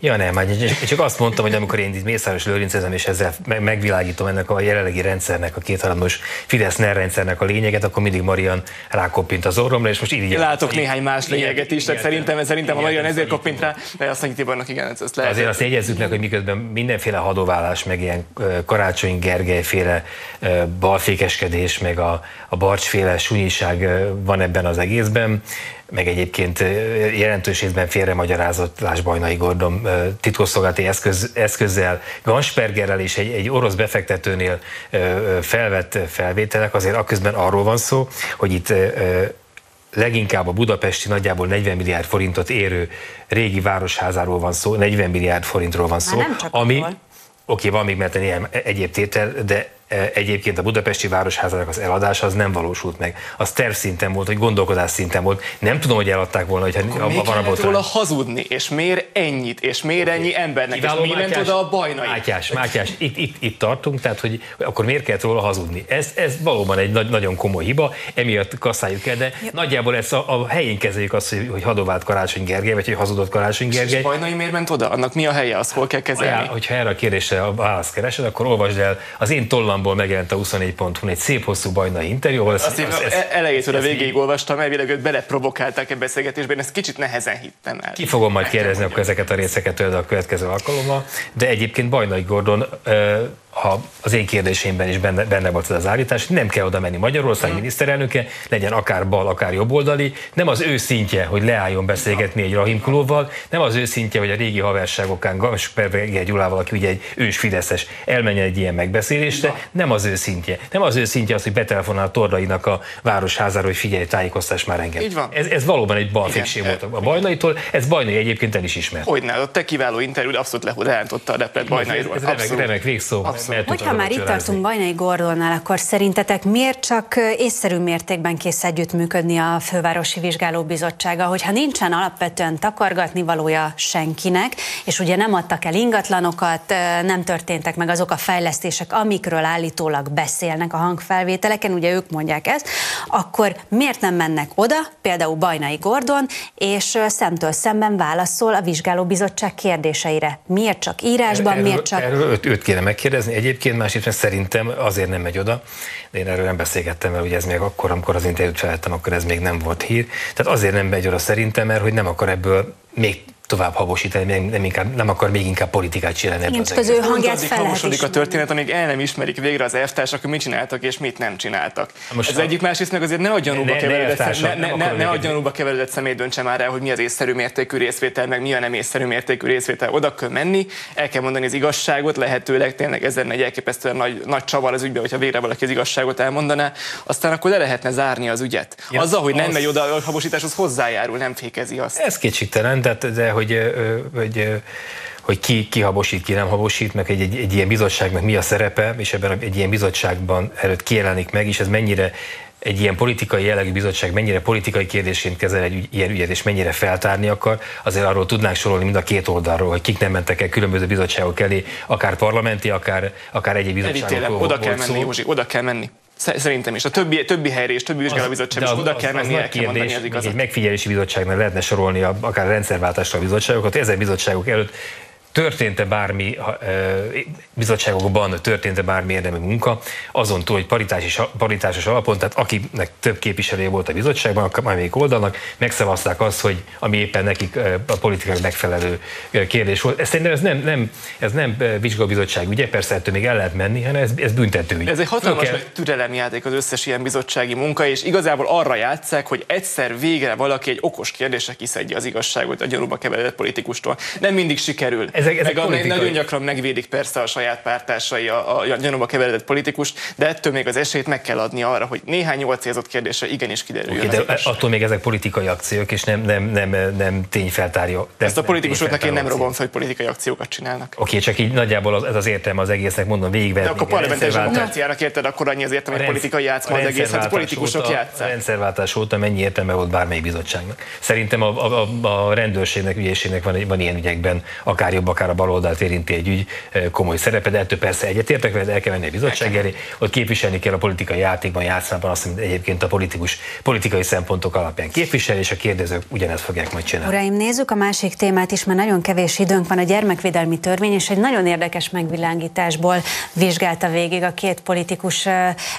Ja nem, hát csak azt mondtam, hogy amikor én itt Mészáros Lőrincezem, és ezzel megvilágítom ennek a jelenlegi rendszernek, a kétharmados fidesz rendszernek a lényeget, akkor mindig Marian rákoppint az orromra, és most így Látok néhány más lényeget is, tehát szerintem, szerintem a Marian ezért koppint rá, de azt Tibornak igen, ezt lehet. Azért azt jegyezzük meg, hogy miközben mindenféle hadoválás, meg ilyen Karácsony Gergely féle balfékeskedés, meg a, a Barcsféle sunyiság van ebben az egészben, meg egyébként jelentős részben félremagyarázott Bajnai Gordon titkosszolgálati eszköz, eszközzel, Ganspergerrel és egy, egy orosz befektetőnél felvett felvételek, azért akközben arról van szó, hogy itt leginkább a budapesti nagyjából 40 milliárd forintot érő régi városházáról van szó, 40 milliárd forintról van szó, ami, oké, okay, van még mert ilyen egyéb tétel, de egyébként a budapesti városházának az eladása az nem valósult meg. Az terv szinten volt, hogy gondolkodás szinten volt. Nem tudom, hogy eladták volna, hogyha Akkor van a róla hazudni, és miért ennyit, és miért ennyi embernek, Kiváló és mi ment oda a bajnai? Mátyás, Mátyás, itt, itt, itt tartunk, tehát hogy akkor miért kellett róla hazudni? Ez, ez valóban egy nagy, nagyon komoly hiba, emiatt kasszáljuk el, de ja. nagyjából ezt a, a helyén kezeljük azt, hogy, hogy hadovált Karácsony Gergely, vagy hogy hazudott Karácsony Gergely. És bajnai miért ment oda? Annak mi a helye? Azt hol kell kezelni? Ja, hogyha erre a kérdésre a választ keresed, akkor olvasd el az én tollam honlapból megjelent a 24.hu egy szép hosszú bajnai interjú, ahol azt, azt, azt, elejétől a végéig olvastam, elvileg őt beleprovokálták ebbe beszélgetésben, én ezt kicsit nehezen hittem el. Ki fogom majd kérdezni akkor ezeket a részeket tőled a következő alkalommal, de egyébként Bajnai Gordon ha az én kérdéseimben is benne, benne volt ez az állítás, nem kell oda menni Magyarország mm. miniszterelnöke, legyen akár bal, akár jobboldali, nem az ő szintje, hogy leálljon beszélgetni egy Rahim Kulóval, nem az ő szintje, hogy a régi haverságokán Gasperger Gyulával, aki ugye egy ős Fideszes, elmenjen egy ilyen megbeszélésre, nem az ő szintje. Nem az ő szintje az, hogy betelefonál a Tordainak a városházára, hogy figyelj, tájékoztass már engem. Így van. Ez, ez valóban egy balfékség volt a Bajnaitól, ez Bajnai egyébként el is ismert. Hogyne, a te kiváló interjú abszolút lehurántotta a replet Bajnairól. Ez, ez remek, remek végszó. Hogyha már itt tartunk Bajnai Gordonnál, akkor szerintetek miért csak észszerű mértékben kész együttműködni a Fővárosi Vizsgálóbizottsága, hogyha nincsen alapvetően takargatni valója senkinek, és ugye nem adtak el ingatlanokat, nem történtek meg azok a fejlesztések, amikről állítólag beszélnek a hangfelvételeken, ugye ők mondják ezt, akkor miért nem mennek oda, például Bajnai Gordon, és szemtől szemben válaszol a vizsgálóbizottság kérdéseire? Miért csak írásban, erről, miért csak... Erről őt kéne megkérdezni. Egyébként másrészt szerintem azért nem megy oda, de én erről nem beszélgettem, mert ugye ez még akkor, amikor az interjút felvettem, akkor ez még nem volt hír. Tehát azért nem megy oda szerintem, mert hogy nem akar ebből még tovább habosítani, nem, nem, inkább, nem akar még inkább politikát csinálni ebben az, az ő hangját fel lehet a történet, amíg el nem ismerik végre az elvtárs, akkor mit csináltak és mit nem csináltak. Most Ez a... egyik másrészt meg azért ne a gyanúba ne, keveredett, ne, ne, ne, ne a gyanúba keveredett személy döntse már el, hogy mi az észszerű mértékű részvétel, meg mi a nem észszerű mértékű részvétel. Oda kell menni, el kell mondani az igazságot, lehetőleg tényleg ezen egy elképesztően nagy, nagy csavar az ügybe, hogyha végre valaki az igazságot elmondaná, aztán akkor le lehetne zárni az ügyet. Ja, Azzal, hogy az... nem megy oda a habosításhoz hozzájárul, nem fékezi azt. Ez kétségtelen, de, de hogy hogy hogy ki, ki habosít, ki nem habosít, meg egy, egy, egy ilyen bizottságnak mi a szerepe, és ebben egy ilyen bizottságban előtt kijelenik meg, és ez mennyire egy ilyen politikai jellegű bizottság mennyire politikai kérdésként kezel egy ügy, ilyen ügyet, és mennyire feltárni akar, azért arról tudnánk sorolni mind a két oldalról, hogy kik nem mentek el különböző bizottságok elé, akár parlamenti, akár, akár egyéb bizottságok. Oda kell menni, Józsi, oda kell menni. Szerintem is. A többi, többi helyre és többi vizsgálóbizottság is oda kell menni, el kell mondani az igazat. Egy megfigyelési bizottságnál lehetne sorolni a, akár a rendszerváltásra a bizottságokat, ezen bizottságok előtt történt-e bármi bizottságokban, történt-e bármi érdemi munka, azon túl, hogy paritásos, paritásos alapon, tehát akinek több képviselője volt a bizottságban, amelyik oldalnak, megszavazták azt, hogy ami éppen nekik a politikai megfelelő kérdés volt. Ez szerintem ez nem, nem, ez nem vizsgóbizottság ügye, persze ettől még el lehet menni, hanem ez, ez büntető. Ez egy hatalmas kell... türelemjáték az összes ilyen bizottsági munka, és igazából arra játszák, hogy egyszer végre valaki egy okos kérdésre kiszedje az igazságot a gyanúba keveredett politikustól. Nem mindig sikerül. Ezek, ezek meg politikai... nagyon gyakran megvédik persze a saját pártársai a, a gyanúba keveredett politikust, de ettől még az esélyt meg kell adni arra, hogy néhány jól célzott kérdésre igenis kiderüljön. Okay, de attól még ezek politikai akciók, és nem, nem, nem, nem tényfeltárja. Ezt a politikusoknak én nem robom fel, hogy politikai akciókat csinálnak. Oké, okay, csak így nagyjából az, ez az értelme az egésznek, mondom, végigvetni. De akkor parlamentáris demokráciának érted, akkor annyi az értelme, hogy politikai játszma az egész, hát a politikusok játszák. A rendszerváltás óta mennyi értelme volt bármelyik bizottságnak? Szerintem a, a, a rendőrségnek, ügyészségnek van, van ilyen ügyekben, akár jobb, akár a baloldalt érinti egy ügy komoly szerepe, de ettől persze egyetértek, mert el kell menni a bizottság elé, ott képviselni kell a politikai játékban, játszában azt, amit egyébként a politikus politikai szempontok alapján képvisel, és a kérdezők ugyanezt fogják majd csinálni. Uraim, nézzük a másik témát is, mert nagyon kevés időnk van, a gyermekvédelmi törvény, és egy nagyon érdekes megvilágításból vizsgálta végig a két politikus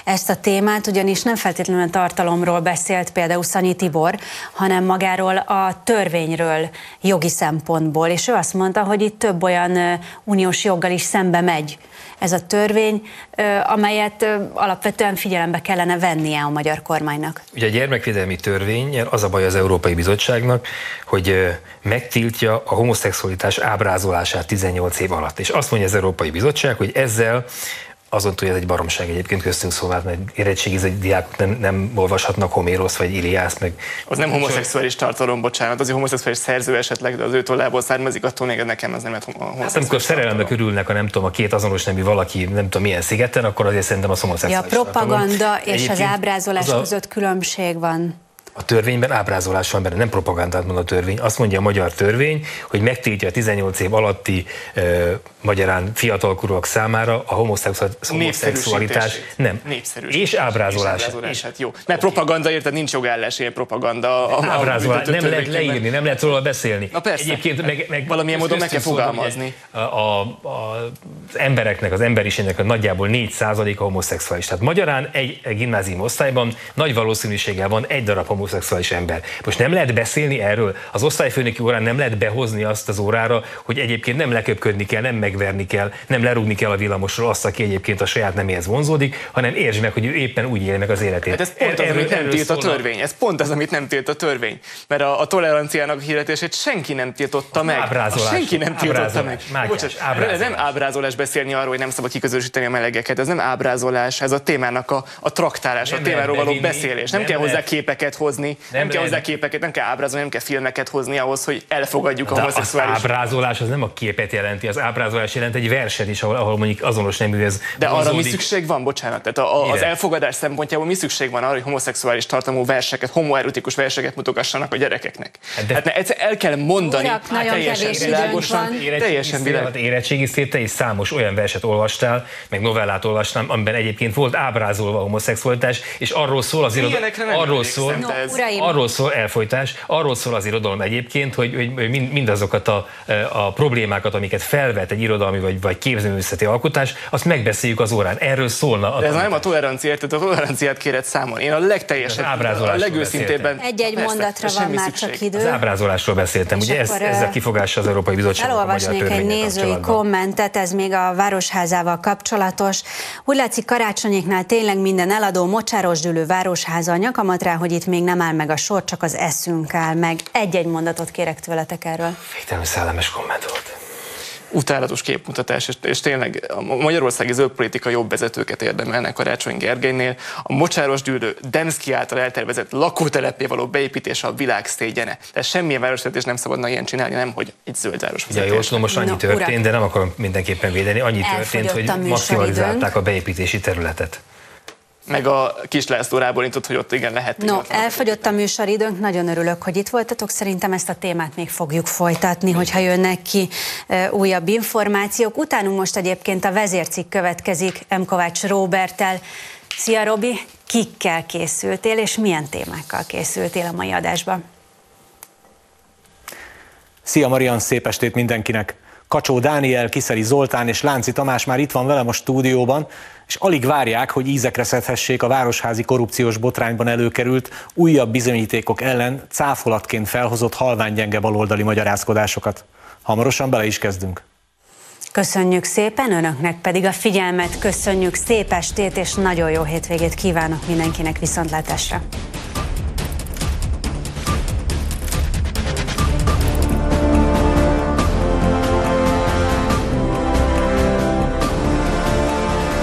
ezt a témát, ugyanis nem feltétlenül a tartalomról beszélt például Szanyi Tibor, hanem magáról a törvényről jogi szempontból, és ő azt mondta, hogy itt több olyan uniós joggal is szembe megy ez a törvény, amelyet alapvetően figyelembe kellene vennie a magyar kormánynak. Ugye a gyermekvédelmi törvény az a baj az Európai Bizottságnak, hogy megtiltja a homoszexualitás ábrázolását 18 év alatt. És azt mondja az Európai Bizottság, hogy ezzel azon túl, ez egy baromság egyébként köztünk szóval, mert érettségiző diákok nem, nem olvashatnak Homérosz vagy Iliász, meg... Az nem homoszexuális tartalom, bocsánat, az egy homoszexuális szerző esetleg, de az ő tollából származik, attól még nekem ez nem lehet homoszexuális. Hát amikor szerelembe körülnek a nem tudom, a két azonos nemű valaki, nem tudom milyen szigeten, akkor azért szerintem a homoszexuális. Ja, a propaganda tartalom. és az ábrázolás az a... között különbség van. A törvényben ábrázolás van benne, nem propagandát mond a törvény. Azt mondja a magyar törvény, hogy megtiltja a 18 év alatti uh, magyarán fiatalkorúak számára a homoszexualitás. Nem. És ábrázolás. És ábrázolás. Hát jó. Mert propaganda, érted, nincs jogállás ilyen propaganda. A, ábrázolás. Nem lehet leírni, nem lehet róla beszélni. Na persze. Egyébként meg, meg Valamilyen módon meg kell fogalmazni. A, a, a, az embereknek, az emberiségnek a nagyjából 4 a homoszexuális. Tehát magyarán egy, egy gimnázium osztályban nagy valószínűséggel van egy darab homoszexuális ember. Most nem lehet beszélni erről. Az osztályfőnöki órán nem lehet behozni azt az órára, hogy egyébként nem leköpködni kell, nem megverni kell, nem lerúgni kell a villamosról azt, aki egyébként a saját neméhez vonzódik, hanem értsd meg, hogy ő éppen úgy él meg az életét. Hát ez pont az, amit nem tilt a törvény. Ez pont az, amit nem tilt a törvény. Mert a, a toleranciának hirdetését senki nem tiltotta meg. Ábrázolás. Senki nem tiltotta meg. Bocsás, ábrázolás. nem ábrázolás beszélni arról, hogy nem szabad kiközösíteni a melegeket. Ez nem ábrázolás, ez a témának a, a traktálás, a témáról való beszélés. Nem, nem kell hozzá képeket hozni, nem, nem kell hozzá képeket, nem kell ábrázolni, nem kell filmeket hozni ahhoz, hogy elfogadjuk a homoszexuális. Az ábrázolás az nem a képet jelenti, az ábrázolás jelent egy verset is, ahol, ahol mondjuk azonos neműhez De arra mi szükség van, bocsánat, tehát a, a, az elfogadás szempontjából mi szükség van arra, hogy homoszexuális tartalmú verseket, homoerotikus verseket mutogassanak a gyerekeknek? Hát de, hát ne, egyszer el kell mondani, Urak, hát teljesen világosan, teljesen világosan. Érettségi szét, te is számos olyan verset olvastál, meg novellát olvastam, amiben egyébként volt ábrázolva a homoszexualitás, és arról szól az irodalom, arról szól, no, arról szól elfolytás, arról szól az irodalom egyébként, hogy, hogy mindazokat a, a problémákat, amiket felvet egy irodalmi vagy, vagy képzőművészeti alkotás, azt megbeszéljük az órán. Erről szólna. A De ez nem a tolerancia, tehát a toleranciát kéred számon. Én a legteljesebb, a legőszintébben. Egy-egy mondatra van már csak idő. Az ábrázolásról beszéltem. És Ugye ez, ezzel kifogása az Európai Bizottság. Elolvasnék egy nézői kommentet, ez még a Városházával kapcsolatos. Úgy látszik karácsonyéknál tényleg minden eladó mocsáros dülő városháza a nyakamat rá, hogy itt még nem áll meg a sor, csak az eszünk áll meg. Egy-egy mondatot kérek tőletek erről. Végtelenül szellemes komment volt utálatos képmutatás, és, és tényleg a magyarországi zöldpolitika jobb vezetőket érdemelnek Karácsony Gergelynél. A mocsáros gyűlő Demszki által eltervezett lakótelepé való beépítése a világ szégyene. Tehát semmilyen városvezetés nem szabadna ilyen csinálni, nem hogy egy zöld városvezetés. Ja, jó, tudom, most annyi no, történt, urak. de nem akarom mindenképpen védeni. Annyi történt, hogy maximalizálták a beépítési területet meg a kis László ráborintott, hogy ott igen lehet. No, elfogyott a műsoridőnk, nagyon örülök, hogy itt voltatok. Szerintem ezt a témát még fogjuk folytatni, hogyha jönnek ki újabb információk. Utánunk most egyébként a vezércikk következik M. Kovács Róbertel. Szia Robi, kikkel készültél, és milyen témákkal készültél a mai adásban? Szia Marian, szép estét mindenkinek! Kacsó Dániel, Kiszeli Zoltán és Lánci Tamás már itt van velem a stúdióban, és alig várják, hogy ízekre szedhessék a városházi korrupciós botrányban előkerült újabb bizonyítékok ellen cáfolatként felhozott halványgyenge baloldali magyarázkodásokat. Hamarosan bele is kezdünk. Köszönjük szépen, önöknek pedig a figyelmet, köszönjük szép estét és nagyon jó hétvégét kívánok mindenkinek viszontlátásra.